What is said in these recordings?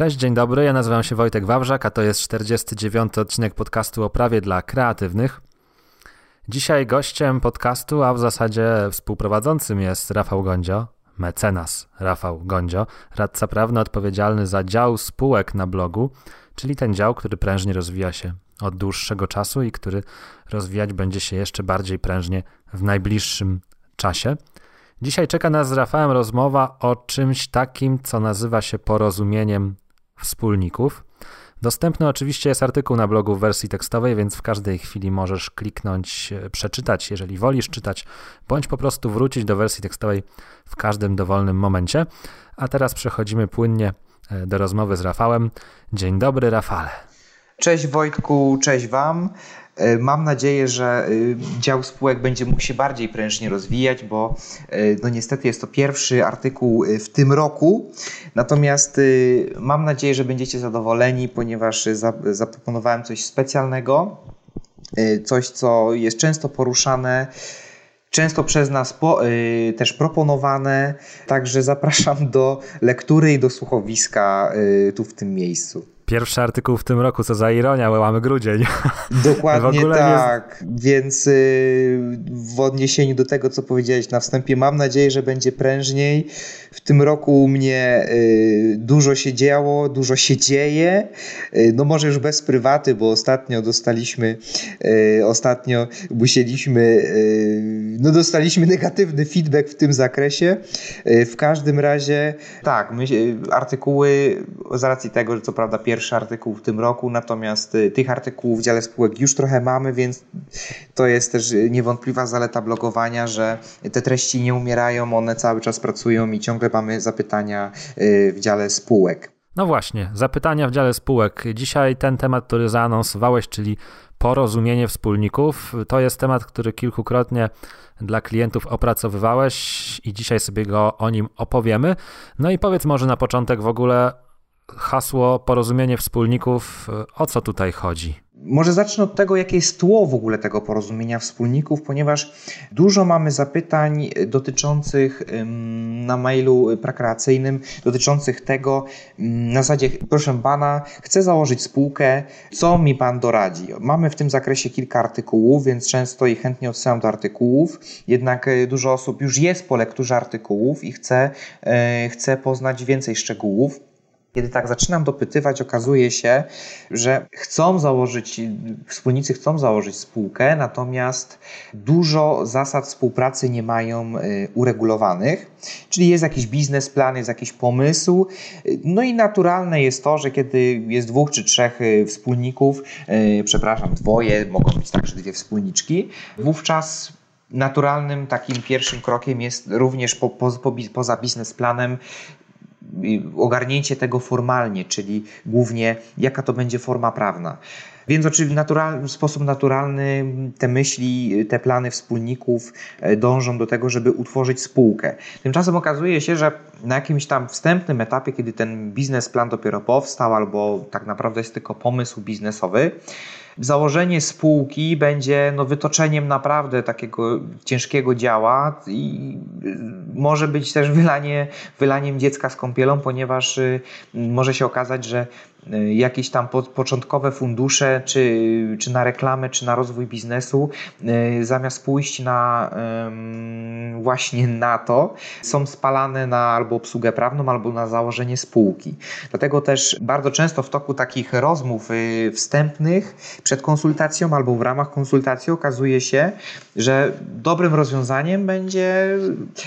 Cześć, dzień dobry. Ja nazywam się Wojtek Wawrzak, a to jest 49. odcinek podcastu o prawie dla kreatywnych. Dzisiaj gościem podcastu, a w zasadzie współprowadzącym jest Rafał Gondzio, mecenas Rafał Gondzio, radca prawny odpowiedzialny za dział spółek na blogu, czyli ten dział, który prężnie rozwija się od dłuższego czasu i który rozwijać będzie się jeszcze bardziej prężnie w najbliższym czasie. Dzisiaj czeka nas z Rafałem rozmowa o czymś takim, co nazywa się porozumieniem wspólników. Dostępny oczywiście jest artykuł na blogu w wersji tekstowej, więc w każdej chwili możesz kliknąć, e, przeczytać, jeżeli wolisz czytać, bądź po prostu wrócić do wersji tekstowej w każdym dowolnym momencie. A teraz przechodzimy płynnie e, do rozmowy z Rafałem. Dzień dobry, Rafale. Cześć Wojtku, cześć Wam. E, mam nadzieję, że e, dział spółek będzie mógł się bardziej prężnie rozwijać, bo e, no niestety jest to pierwszy artykuł w tym roku. Natomiast mam nadzieję, że będziecie zadowoleni, ponieważ zaproponowałem coś specjalnego, coś co jest często poruszane często przez nas po, y, też proponowane. Także zapraszam do lektury i do słuchowiska y, tu w tym miejscu. Pierwszy artykuł w tym roku, co za ironia, bo mamy grudzień. Dokładnie tak. Nie... Więc y, w odniesieniu do tego, co powiedziałeś na wstępie, mam nadzieję, że będzie prężniej. W tym roku u mnie y, dużo się działo, dużo się dzieje. Y, no może już bez prywaty, bo ostatnio dostaliśmy, ostatnio musieliśmy, no dostaliśmy negatywny feedback w tym zakresie. W każdym razie tak, my, artykuły z racji tego, że co prawda pierwszy artykuł w tym roku, natomiast y, tych artykułów w dziale spółek już trochę mamy, więc to jest też niewątpliwa zaleta blogowania, że te treści nie umierają, one cały czas pracują i ciągle mamy zapytania y, w dziale spółek. No właśnie, zapytania w dziale spółek. Dzisiaj ten temat, który zaanonsowałeś, czyli porozumienie wspólników, to jest temat, który kilkukrotnie dla klientów opracowywałeś i dzisiaj sobie go o nim opowiemy. No i powiedz może na początek w ogóle, hasło porozumienie wspólników, o co tutaj chodzi? Może zacznę od tego, jakie jest tło w ogóle tego porozumienia wspólników, ponieważ dużo mamy zapytań dotyczących na mailu prakreacyjnym, dotyczących tego, na zasadzie, proszę pana, chcę założyć spółkę, co mi pan doradzi? Mamy w tym zakresie kilka artykułów, więc często i chętnie odsyłam do artykułów, jednak e, dużo osób już jest po lekturze artykułów i chce, e, chce poznać więcej szczegółów. Kiedy tak zaczynam dopytywać, okazuje się, że chcą założyć, wspólnicy chcą założyć spółkę, natomiast dużo zasad współpracy nie mają y, uregulowanych, czyli jest jakiś biznesplan, jest jakiś pomysł. No i naturalne jest to, że kiedy jest dwóch czy trzech y, wspólników, y, przepraszam, dwoje, mogą być także dwie wspólniczki, wówczas naturalnym takim pierwszym krokiem jest również po, po, po, poza biznesplanem ogarnięcie tego formalnie, czyli głównie jaka to będzie forma prawna. Więc oczywiście natural, w sposób naturalny te myśli, te plany wspólników e, dążą do tego, żeby utworzyć spółkę. Tymczasem okazuje się, że na jakimś tam wstępnym etapie, kiedy ten biznesplan dopiero powstał, albo tak naprawdę jest tylko pomysł biznesowy, założenie spółki będzie no, wytoczeniem naprawdę takiego ciężkiego działa i może być też wylanie, wylaniem dziecka z kąpielą, ponieważ y, może się okazać, że jakieś tam początkowe fundusze, czy, czy na reklamę, czy na rozwój biznesu, y, zamiast pójść na właśnie na to, są spalane na albo obsługę prawną, albo na założenie spółki. Dlatego też bardzo często w toku takich rozmów y, wstępnych, przed konsultacją albo w ramach konsultacji okazuje się, że dobrym rozwiązaniem będzie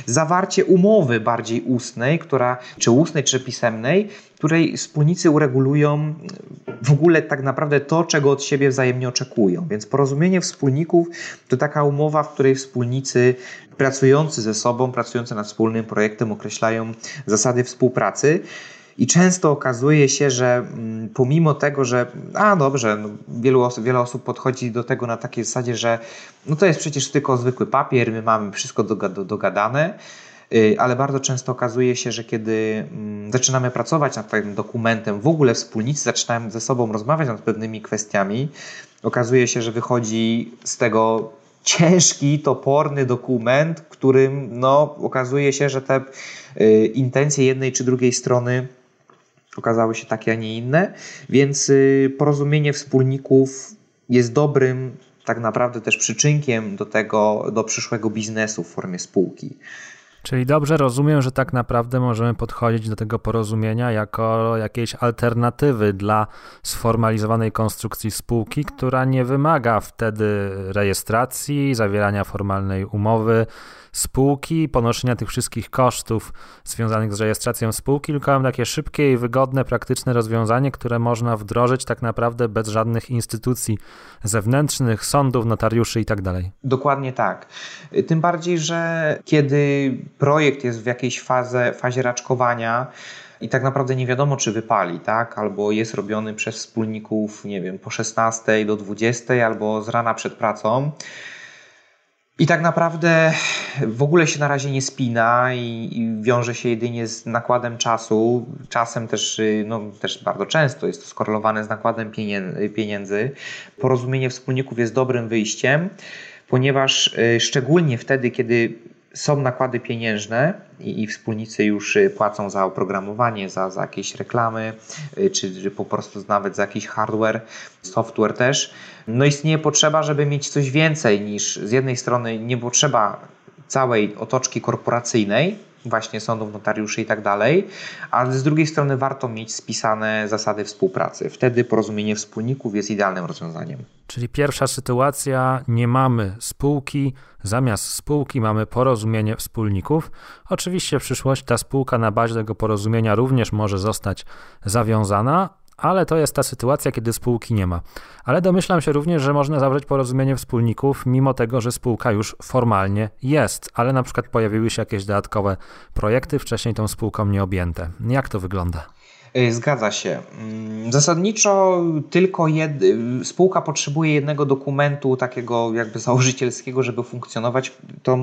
zawarcie umowy bardziej ustnej, która, czy ustnej, czy pisemnej, której wspólnicy uregulują w ogóle tak naprawdę to, czego od siebie wzajemnie oczekują. Więc porozumienie wspólników to taka umowa, w której wspólnicy pracujący ze sobą, pracujący nad wspólnym projektem określają zasady współpracy. I często okazuje się, że mm, pomimo tego, że a dobrze, no, wielu wiele osób podchodzi do tego na takiej zasadzie, że no to jest przecież tylko zwykły papier, my mamy wszystko dogadane, ale bardzo często okazuje się, że kiedy mm, zaczynamy pracować nad tym dokumentem, w ogóle wspólnicy zaczynają ze sobą rozmawiać nad pewnymi kwestiami, okazuje się, że wychodzi z tego ciężki, toporny dokument, którym no, okazuje się, że te y, intencje jednej czy drugiej strony okazały się takie, a nie inne, więc y, porozumienie wspólników jest dobrym tak naprawdę też przyczynkiem do tego, do przyszłego biznesu w formie spółki. Czyli dobrze rozumiem, że tak naprawdę możemy podchodzić do tego porozumienia jako jakiejś alternatywy dla sformalizowanej konstrukcji spółki, która nie wymaga wtedy rejestracji, zawierania formalnej umowy, spółki, ponoszenia tych wszystkich kosztów związanych z rejestracją spółki, tylko mam takie szybkie i wygodne, praktyczne rozwiązanie, które można wdrożyć tak naprawdę bez żadnych instytucji zewnętrznych, sądów, notariuszy itd. Tak Dokładnie tak. Tym bardziej, że kiedy projekt jest w jakiejś fazie, fazie raczkowania, i tak naprawdę nie wiadomo, czy wypali, tak? Albo jest robiony przez wspólników, nie wiem, po 16 do 20, albo z rana przed pracą i tak naprawdę w ogóle się na razie nie spina i, i, wiąże się jedynie z nakładem czasu. Czasem też, y, no, też bardzo często jest to skorelowane z nakładem pieniędzy. Porozumienie wspólników jest dobrym wyjściem, ponieważ y, szczególnie wtedy, kiedy są nakłady pieniężne i, i, wspólnicy już y, płacą za oprogramowanie, za, za jakieś reklamy, czy, czy po prostu nawet za jakiś hardware, software też. No istnieje potrzeba, żeby mieć coś więcej niż z jednej strony nie potrzeba całej otoczki korporacyjnej, właśnie sądów, notariuszy i tak dalej, ale z drugiej strony warto mieć spisane zasady współpracy. Wtedy porozumienie wspólników jest idealnym rozwiązaniem. Czyli pierwsza sytuacja, nie mamy spółki, zamiast spółki mamy porozumienie wspólników. Oczywiście w przyszłości ta spółka na bazie tego porozumienia również może zostać zawiązana, ale to jest ta sytuacja, kiedy spółki nie ma. Ale domyślam się również, że można zawrzeć porozumienie wspólników, mimo tego, że spółka już formalnie jest, ale na przykład pojawiły się jakieś dodatkowe projekty, wcześniej tą spółką nie objęte. Jak to wygląda? E, zgadza się. Mm, zasadniczo tylko jed... spółka potrzebuje jednego dokumentu, takiego jakby założycielskiego, żeby funkcjonować. To,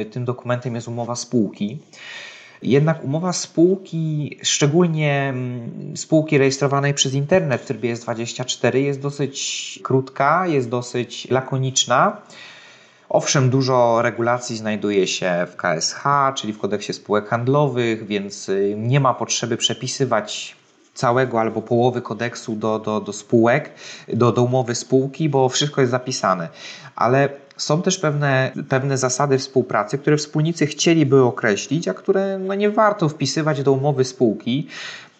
e, tym dokumentem jest umowa spółki. Jednak umowa spółki, szczególnie mm, spółki rejestrowanej przez internet w trybie S24, jest dosyć krótka, jest dosyć lakoniczna. Owszem, dużo regulacji znajduje się w KSH, czyli w kodeksie spółek handlowych, więc y, nie ma potrzeby przepisywać całego albo połowy kodeksu do, do, do spółek, do, do umowy spółki, bo wszystko jest zapisane. Ale są też pewne, pewne zasady współpracy, które wspólnicy chcieliby określić, a które no nie warto wpisywać do umowy spółki,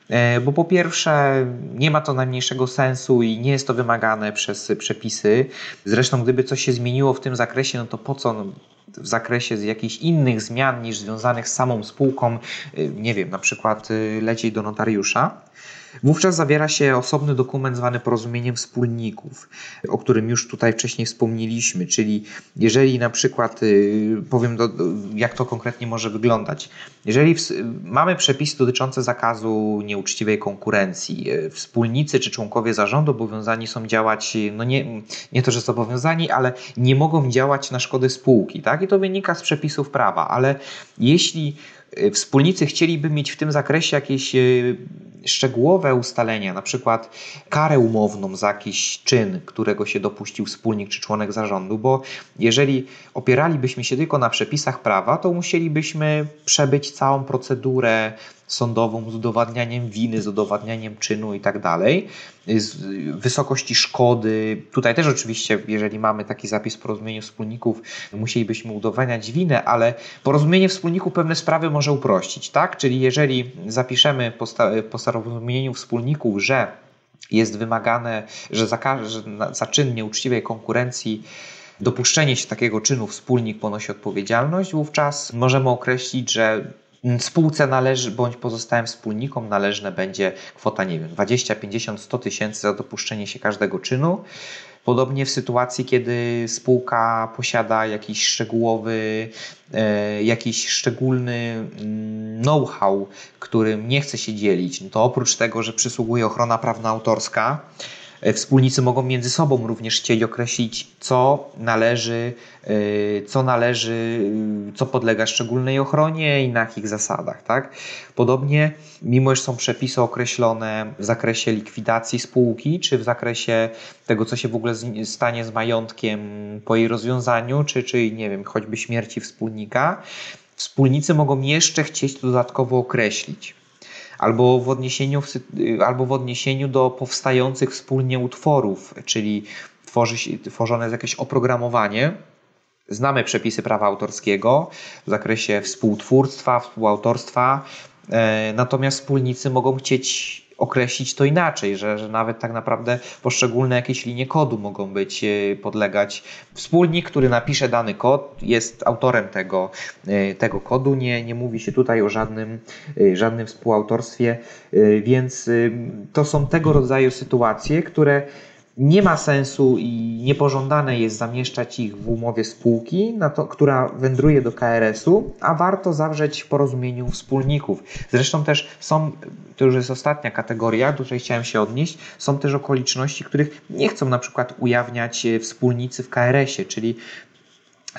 e, bo po pierwsze nie ma to najmniejszego sensu i nie jest to wymagane przez przepisy. Zresztą gdyby coś się zmieniło w tym zakresie, no to po co no, w zakresie jakichś innych zmian niż związanych z samą spółką, e, nie wiem, na przykład e, lecieć do notariusza. Wówczas zawiera się osobny dokument zwany porozumieniem wspólników, o którym już tutaj wcześniej wspomnieliśmy, czyli jeżeli na przykład, y, powiem do, jak to konkretnie może wyglądać, jeżeli mamy przepisy dotyczące zakazu nieuczciwej konkurencji, y, wspólnicy czy członkowie zarządu obowiązani są działać, no nie, nie to, że są obowiązani, ale nie mogą działać na szkody spółki, tak? I to wynika z przepisów prawa, ale jeśli y, wspólnicy chcieliby mieć w tym zakresie jakieś szczegółowe ustalenia, na przykład karę umowną za jakiś czyn, którego się dopuścił wspólnik czy członek zarządu, bo jeżeli opieralibyśmy się tylko na przepisach prawa, to musielibyśmy przebyć całą procedurę sądową z udowadnianiem winy, z udowadnianiem czynu i tak dalej, z wysokości szkody. Tutaj też oczywiście, jeżeli mamy taki zapis w porozumieniu wspólników, musielibyśmy udowadniać winę, ale porozumienie wspólników pewne sprawy może uprościć, tak? Czyli jeżeli zapiszemy po, po porozumieniu wspólników, że jest wymagane, że za, że za czyn nieuczciwej konkurencji dopuszczenie się takiego czynu wspólnik ponosi odpowiedzialność, wówczas możemy określić, że spółce należy, bądź pozostałym wspólnikom należne będzie kwota, nie wiem, 20, 50, 100 tysięcy za dopuszczenie się każdego czynu. Podobnie w sytuacji, kiedy spółka posiada jakiś szczegółowy, e, jakiś szczególny mm, know-how, którym nie chce się dzielić, no to oprócz tego, że przysługuje ochrona prawna autorska, wspólnicy mogą między sobą również chcieli określić, co należy, e, co należy, e, co podlega szczególnej ochronie i na jakich zasadach. Tak? Podobnie, mimo że są przepisy określone w zakresie likwidacji spółki, czy w zakresie tego, co się w ogóle stanie z majątkiem po jej rozwiązaniu, czy, czy nie wiem, choćby śmierci wspólnika, wspólnicy mogą jeszcze chcieć to dodatkowo określić. Albo w odniesieniu, albo w odniesieniu do powstających wspólnie utworów, czyli tworzy, tworzone jest jakieś oprogramowanie. Znamy przepisy prawa autorskiego w zakresie współtwórstwa, współautorstwa, e, natomiast wspólnicy mogą chcieć określić to inaczej, że, że nawet tak naprawdę poszczególne jakieś linie kodu mogą być, e, podlegać. Wspólnik, który napisze dany kod, jest autorem tego, e, tego kodu. Nie, nie mówi się tutaj o żadnym, e, żadnym współautorstwie, więc to są tego rodzaju sytuacje, które nie ma sensu i niepożądane jest zamieszczać ich w umowie spółki, to, która wędruje do KRS-u, a warto zawrzeć w porozumieniu wspólników. Zresztą też są, to już jest ostatnia kategoria, do której chciałem się odnieść, są też okoliczności, których nie chcą na przykład ujawniać e, wspólnicy w KRS-ie, czyli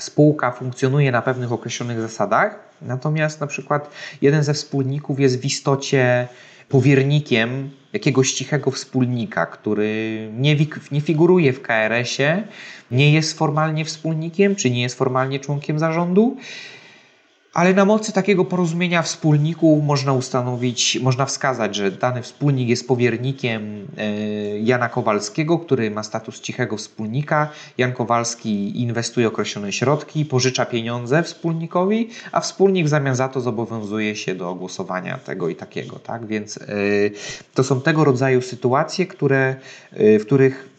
spółka funkcjonuje na pewnych określonych zasadach, natomiast na przykład jeden ze wspólników jest w istocie powiernikiem jakiegoś cichego wspólnika, który nie, nie figuruje w KRS-ie, nie jest formalnie wspólnikiem, czy nie jest formalnie członkiem zarządu, ale na mocy takiego porozumienia wspólników można ustanowić, można wskazać, że dany wspólnik jest powiernikiem e, Jana Kowalskiego, który ma status cichego wspólnika. Jan Kowalski inwestuje określone środki, pożycza pieniądze wspólnikowi, a wspólnik w zamian za to zobowiązuje się do głosowania tego i takiego. Tak? Więc e, to są tego rodzaju sytuacje, które, e, w których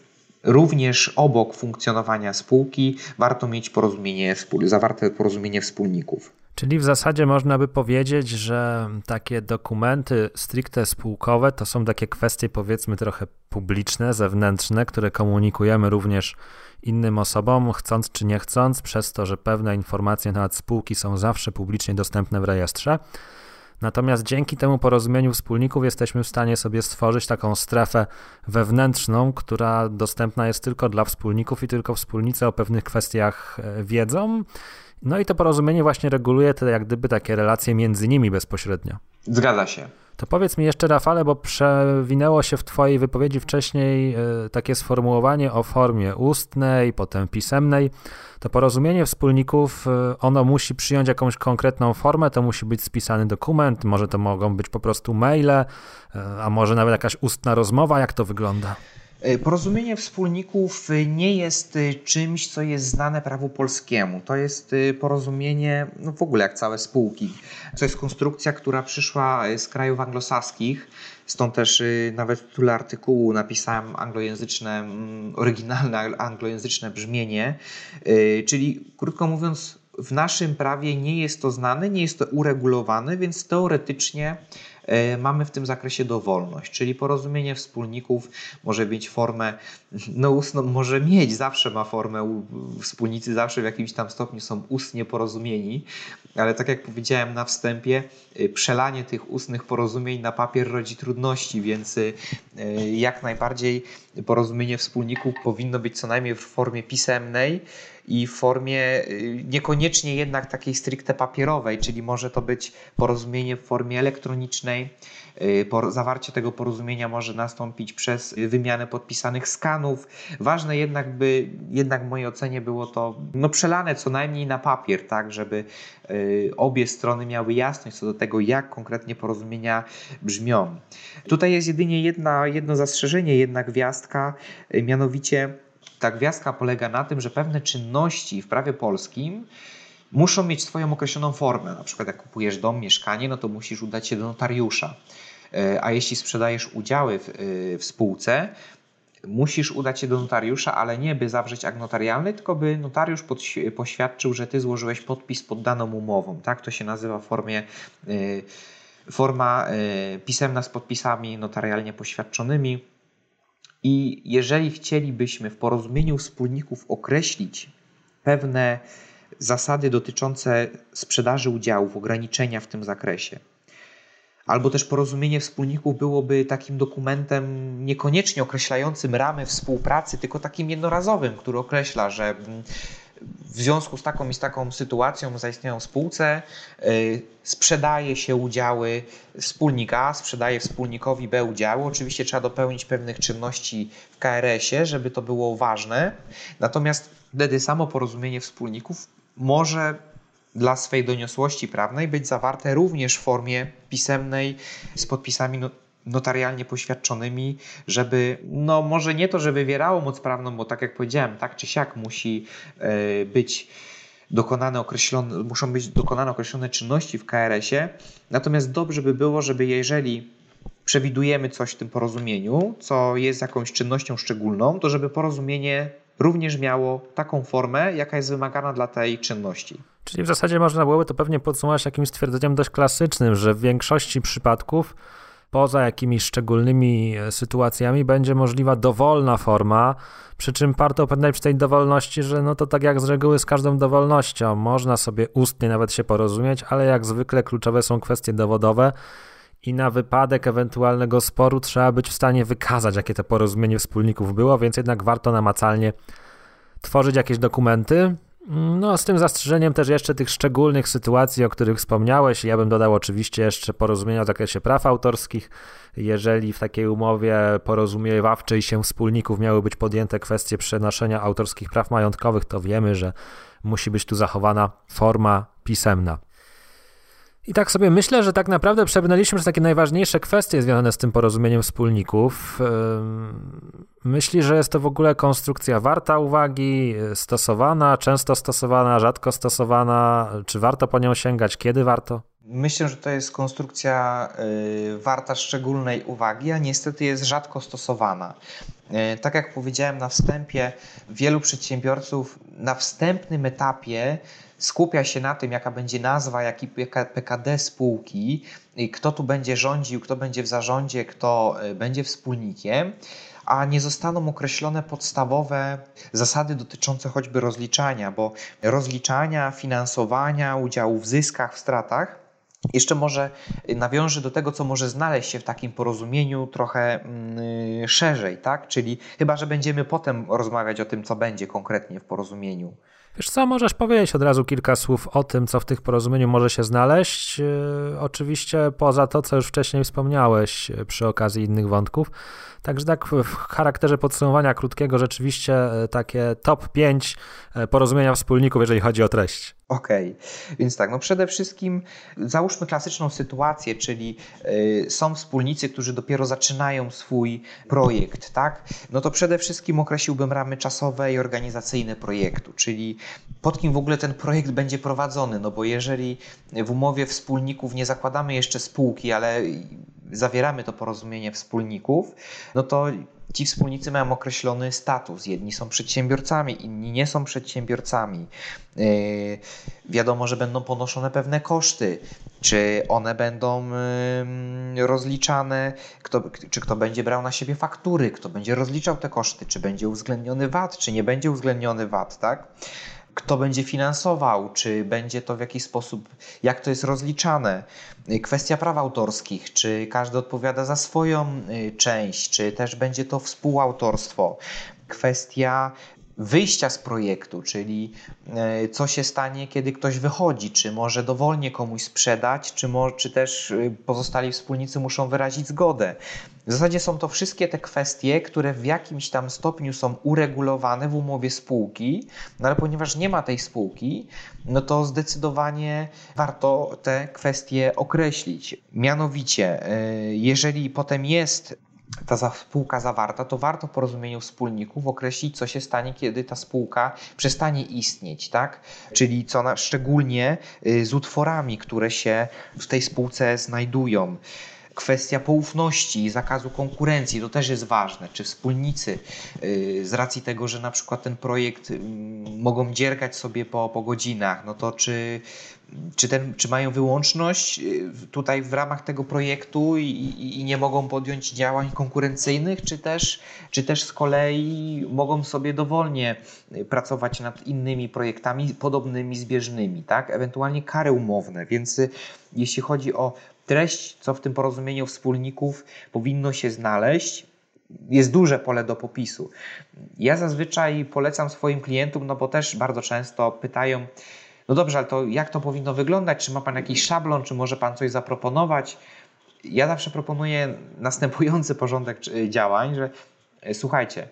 również obok funkcjonowania spółki warto mieć porozumienie, zawarte porozumienie wspólników. Czyli w zasadzie można by powiedzieć, że takie dokumenty stricte spółkowe to są takie kwestie powiedzmy trochę publiczne, zewnętrzne, które komunikujemy również innym osobom, chcąc czy nie chcąc, przez to, że pewne informacje na temat spółki są zawsze publicznie dostępne w rejestrze. Natomiast dzięki temu porozumieniu wspólników jesteśmy w stanie sobie stworzyć taką strefę wewnętrzną, która dostępna jest tylko dla wspólników i tylko wspólnicy o pewnych kwestiach e, wiedzą no i to porozumienie właśnie reguluje te jak gdyby takie relacje między nimi bezpośrednio. Zgadza się. To powiedz mi jeszcze, Rafale, bo przewinęło się w Twojej wypowiedzi wcześniej e, takie sformułowanie o formie ustnej, potem pisemnej. To porozumienie wspólników, e, ono musi przyjąć jakąś konkretną formę, to musi być spisany dokument, może to mogą być po prostu maile, e, a może nawet jakaś ustna rozmowa. Jak to wygląda? E, porozumienie wspólników e, nie jest e, czymś, co jest znane prawu polskiemu. To jest porozumienie, no w ogóle jak całe spółki. To jest konstrukcja, która przyszła z krajów anglosaskich. Stąd też nawet w tytule artykułu napisałem anglojęzyczne, mm, oryginalne anglojęzyczne brzmienie. Czyli krótko mówiąc, w naszym prawie nie jest to znane, nie jest to uregulowane, więc teoretycznie mamy w tym zakresie dowolność, czyli porozumienie wspólników może mieć formę, no ustną może mieć, zawsze ma formę, wspólnicy zawsze w jakimś tam stopniu są ustnie porozumieni, ale tak jak powiedziałem na wstępie, e, przelanie tych ustnych porozumień na papier rodzi trudności, więc e, jak najbardziej porozumienie wspólników powinno być co najmniej w formie pisemnej, i w formie y, niekoniecznie jednak takiej stricte papierowej, czyli może to być porozumienie w formie elektronicznej. Y, zawarcie tego porozumienia może nastąpić przez wymianę podpisanych skanów. Ważne jednak, by jednak w mojej ocenie było to no, przelane co najmniej na papier, tak, żeby y, obie strony miały jasność co do tego, jak konkretnie porozumienia brzmią. Tutaj jest jedynie jedna, jedno zastrzeżenie, jedna gwiazdka, mianowicie ta gwiazdka polega na tym, że pewne czynności w prawie polskim muszą mieć swoją określoną formę. Na przykład jak kupujesz dom, mieszkanie, no to musisz udać się do notariusza. E, a jeśli sprzedajesz udziały w, e, w spółce, musisz udać się do notariusza, ale nie by zawrzeć akt notarialny, tylko by notariusz pod, poświadczył, że ty złożyłeś podpis pod daną umową. Tak to się nazywa w formie e, forma pisemna z podpisami notarialnie poświadczonymi. I jeżeli chcielibyśmy w porozumieniu wspólników określić pewne zasady dotyczące sprzedaży udziałów, ograniczenia w tym zakresie, albo też porozumienie wspólników byłoby takim dokumentem niekoniecznie określającym ramy współpracy, tylko takim jednorazowym, który określa, że w związku z taką i z taką sytuacją zaistniałą spółce y, sprzedaje się udziały wspólnik A, sprzedaje wspólnikowi B udziały. Oczywiście trzeba dopełnić pewnych czynności w KRS-ie, żeby to było ważne. Natomiast wtedy samo porozumienie wspólników może dla swej doniosłości prawnej być zawarte również w formie pisemnej z podpisami no, notarialnie poświadczonymi, żeby, no może nie to, że wywierało moc prawną, bo tak jak powiedziałem, tak czy siak musi e, być dokonane określone, muszą być dokonane określone czynności w KRS-ie. Natomiast dobrze by było, żeby jeżeli przewidujemy coś w tym porozumieniu, co jest jakąś czynnością szczególną, to żeby porozumienie również miało taką formę, jaka jest wymagana dla tej czynności. Czyli w zasadzie można byłoby to pewnie podsumować jakimś stwierdzeniem dość klasycznym, że w większości przypadków poza jakimiś szczególnymi e, sytuacjami będzie możliwa dowolna forma, przy czym warto pamiętać przy tej dowolności, że no to tak jak z reguły z każdą dowolnością, można sobie ustnie nawet się porozumieć, ale jak zwykle kluczowe są kwestie dowodowe i na wypadek ewentualnego sporu trzeba być w stanie wykazać, jakie to porozumienie wspólników było, więc jednak warto namacalnie tworzyć jakieś dokumenty, no, z tym zastrzeżeniem też jeszcze tych szczególnych sytuacji, o których wspomniałeś. Ja bym dodał oczywiście jeszcze porozumienia w zakresie praw autorskich. Jeżeli w takiej umowie porozumiewawczej się wspólników miały być podjęte kwestie przenoszenia autorskich praw majątkowych, to wiemy, że musi być tu zachowana forma pisemna. I tak sobie myślę, że tak naprawdę przebrnęliśmy przez takie najważniejsze kwestie związane z tym porozumieniem wspólników. Myśli, że jest to w ogóle konstrukcja warta uwagi, stosowana, często stosowana, rzadko stosowana? Czy warto po nią sięgać? Kiedy warto? Myślę, że to jest konstrukcja y, warta szczególnej uwagi, a niestety jest rzadko stosowana. Y, tak jak powiedziałem na wstępie, wielu przedsiębiorców na wstępnym etapie skupia się na tym, jaka będzie nazwa, jaki PKD spółki, kto tu będzie rządził, kto będzie w zarządzie, kto e, będzie wspólnikiem, a nie zostaną określone podstawowe zasady dotyczące choćby rozliczania, bo rozliczania, finansowania, udziału w zyskach, w stratach jeszcze może nawiążę do tego, co może znaleźć się w takim porozumieniu trochę mm, szerzej, tak? Czyli chyba, że będziemy potem rozmawiać o tym, co będzie konkretnie w porozumieniu. Wiesz co, możesz powiedzieć od razu kilka słów o tym, co w tych porozumieniu może się znaleźć. Yy, oczywiście poza to, co już wcześniej wspomniałeś yy, przy okazji innych wątków. Także tak w charakterze podsumowania krótkiego rzeczywiście yy, takie top 5 porozumienia wspólników, jeżeli chodzi o treść. Okej, okay. więc tak, no przede wszystkim załóżmy klasyczną sytuację, czyli y, są wspólnicy, którzy dopiero zaczynają swój projekt, tak? No to przede wszystkim określiłbym ramy czasowe i organizacyjne projektu, czyli pod kim w ogóle ten projekt będzie prowadzony, no bo jeżeli w umowie wspólników nie zakładamy jeszcze spółki, ale zawieramy to porozumienie wspólników, no to ci wspólnicy mają określony status. Jedni są przedsiębiorcami, inni nie są przedsiębiorcami. Yy, wiadomo, że będą ponoszone pewne koszty. Czy one będą yy, rozliczane, kto, czy kto będzie brał na siebie faktury, kto będzie rozliczał te koszty, czy będzie uwzględniony VAT, czy nie będzie uwzględniony VAT, tak? Kto będzie finansował, czy będzie to w jakiś sposób, jak to jest rozliczane. Kwestia praw autorskich, czy każdy odpowiada za swoją y, część, czy też będzie to współautorstwo. Kwestia wyjścia z projektu, czyli e, co się stanie, kiedy ktoś wychodzi, czy może dowolnie komuś sprzedać, czy, mo, czy też y, pozostali wspólnicy muszą wyrazić zgodę. W zasadzie są to wszystkie te kwestie, które w jakimś tam stopniu są uregulowane w umowie spółki, no ale ponieważ nie ma tej spółki, no to zdecydowanie warto te kwestie określić. Mianowicie, e, jeżeli potem jest ta spółka zawarta, to warto w porozumieniu wspólników określić, co się stanie, kiedy ta spółka przestanie istnieć, tak? Czyli co na, szczególnie y, z utworami, które się w tej spółce znajdują. Kwestia poufności i zakazu konkurencji to też jest ważne. Czy wspólnicy y, z racji tego, że na przykład ten projekt mm, mogą dziergać sobie po, po godzinach, no to czy czy, ten, czy mają wyłączność y, tutaj w ramach tego projektu i, i, nie mogą podjąć działań konkurencyjnych, czy też, czy też z kolei mogą sobie dowolnie y, pracować nad innymi projektami podobnymi, zbieżnymi, tak? ewentualnie kary umowne. Więc y, jeśli chodzi o treść, co w tym porozumieniu wspólników powinno się znaleźć, jest duże pole do popisu. Ja zazwyczaj polecam swoim klientom, no bo też bardzo często pytają, no dobrze, ale to jak to powinno wyglądać? Czy ma Pan jakiś szablon, czy może Pan coś zaproponować? Ja zawsze proponuję następujący porządek działań, że e, słuchajcie,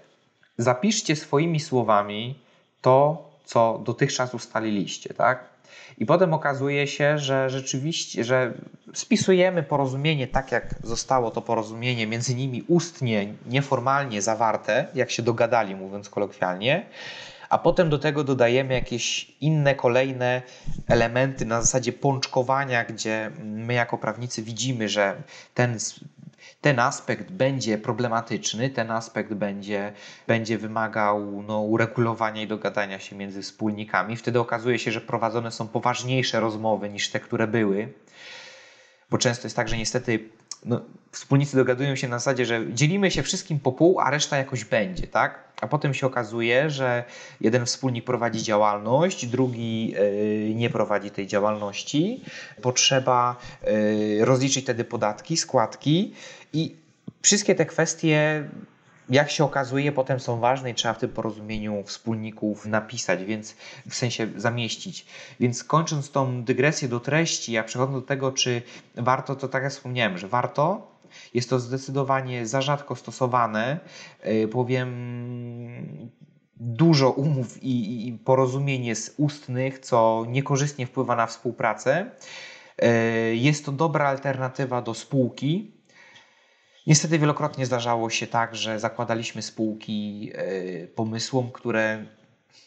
zapiszcie swoimi słowami to, co dotychczas ustaliliście, tak? I potem okazuje się, że rzeczywiście, że spisujemy porozumienie tak, jak zostało to porozumienie między nimi ustnie, nieformalnie zawarte, jak się dogadali, mówiąc kolokwialnie, a potem do tego dodajemy jakieś inne, kolejne elementy na zasadzie pączkowania, gdzie my jako prawnicy widzimy, że ten ten aspekt będzie problematyczny, ten aspekt będzie, będzie wymagał no, uregulowania i dogadania się między wspólnikami. Wtedy okazuje się, że prowadzone są poważniejsze rozmowy niż te, które były. Bo często jest tak, że niestety no, wspólnicy dogadują się na zasadzie, że dzielimy się wszystkim po pół, a reszta jakoś będzie, tak? A potem się okazuje, że jeden wspólnik prowadzi działalność, drugi e, nie prowadzi tej działalności. Potrzeba e, rozliczyć wtedy podatki, składki i wszystkie te kwestie jak się okazuje, potem są ważne i trzeba w tym porozumieniu wspólników napisać, więc w sensie zamieścić. Więc kończąc tą dygresję do treści, a przechodząc do tego, czy warto, to tak jak wspomniałem, że warto, jest to zdecydowanie za rzadko stosowane, e, bowiem dużo umów i, i porozumień jest ustnych, co niekorzystnie wpływa na współpracę. E, jest to dobra alternatywa do spółki, Niestety wielokrotnie zdarzało się tak, że zakładaliśmy spółki e, pomysłom, które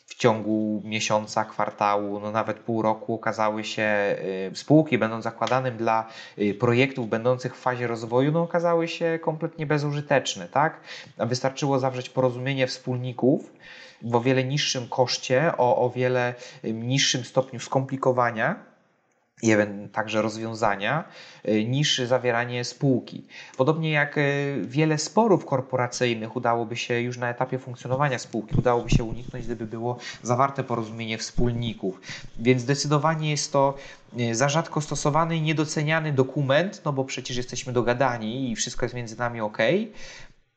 w ciągu miesiąca, kwartału, no nawet pół roku okazały się e, spółki, będąc zakładanym dla e, projektów będących w fazie rozwoju, no okazały się kompletnie bezużyteczne, tak? Wystarczyło zawrzeć porozumienie wspólników w o wiele niższym koszcie, o o wiele niższym stopniu skomplikowania, i także rozwiązania y, niż zawieranie spółki. Podobnie jak y, wiele sporów korporacyjnych udałoby się już na etapie funkcjonowania spółki, udałoby się uniknąć, gdyby było zawarte porozumienie wspólników. Więc zdecydowanie jest to y, za rzadko stosowany i niedoceniany dokument, no bo przecież jesteśmy dogadani i wszystko jest między nami ok,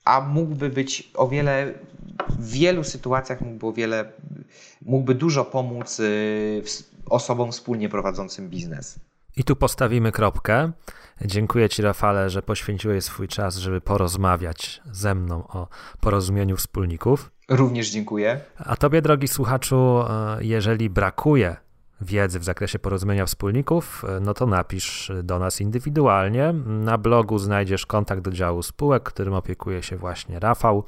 a mógłby być o wiele, w wielu sytuacjach mógłby o wiele, mógłby dużo pomóc osobom wspólnie prowadzącym biznes. I tu postawimy kropkę. Dziękuję Ci, Rafale, że poświęciłeś swój czas, żeby porozmawiać ze mną o porozumieniu wspólników. Również dziękuję. A Tobie, drogi słuchaczu, e, jeżeli brakuje wiedzy w zakresie porozumienia wspólników, e, no to napisz do nas indywidualnie. Na blogu znajdziesz kontakt do działu spółek, którym opiekuje się właśnie Rafał.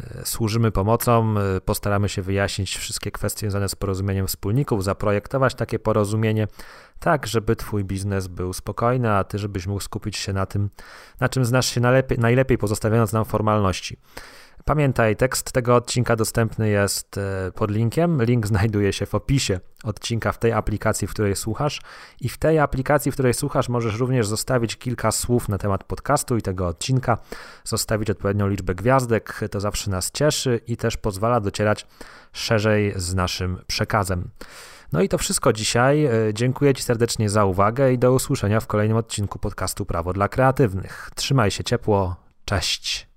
E, służymy pomocą, e, postaramy się wyjaśnić wszystkie kwestie związane z porozumieniem wspólników, zaprojektować takie porozumienie tak, żeby Twój biznes był spokojny, a Ty, żebyś mógł skupić się na tym, na czym znasz się najlepiej, najlepiej pozostawiając nam formalności. Pamiętaj, tekst tego odcinka dostępny jest e, pod linkiem. Link znajduje się w opisie odcinka w tej aplikacji, w której słuchasz. I w tej aplikacji, w której słuchasz, możesz również zostawić kilka słów na temat podcastu i tego odcinka, zostawić odpowiednią liczbę gwiazdek. To zawsze nas cieszy i też pozwala docierać szerzej z naszym przekazem. No i to wszystko dzisiaj. E, dziękuję Ci serdecznie za uwagę i do usłyszenia w kolejnym odcinku podcastu Prawo dla Kreatywnych. Trzymaj się ciepło. Cześć.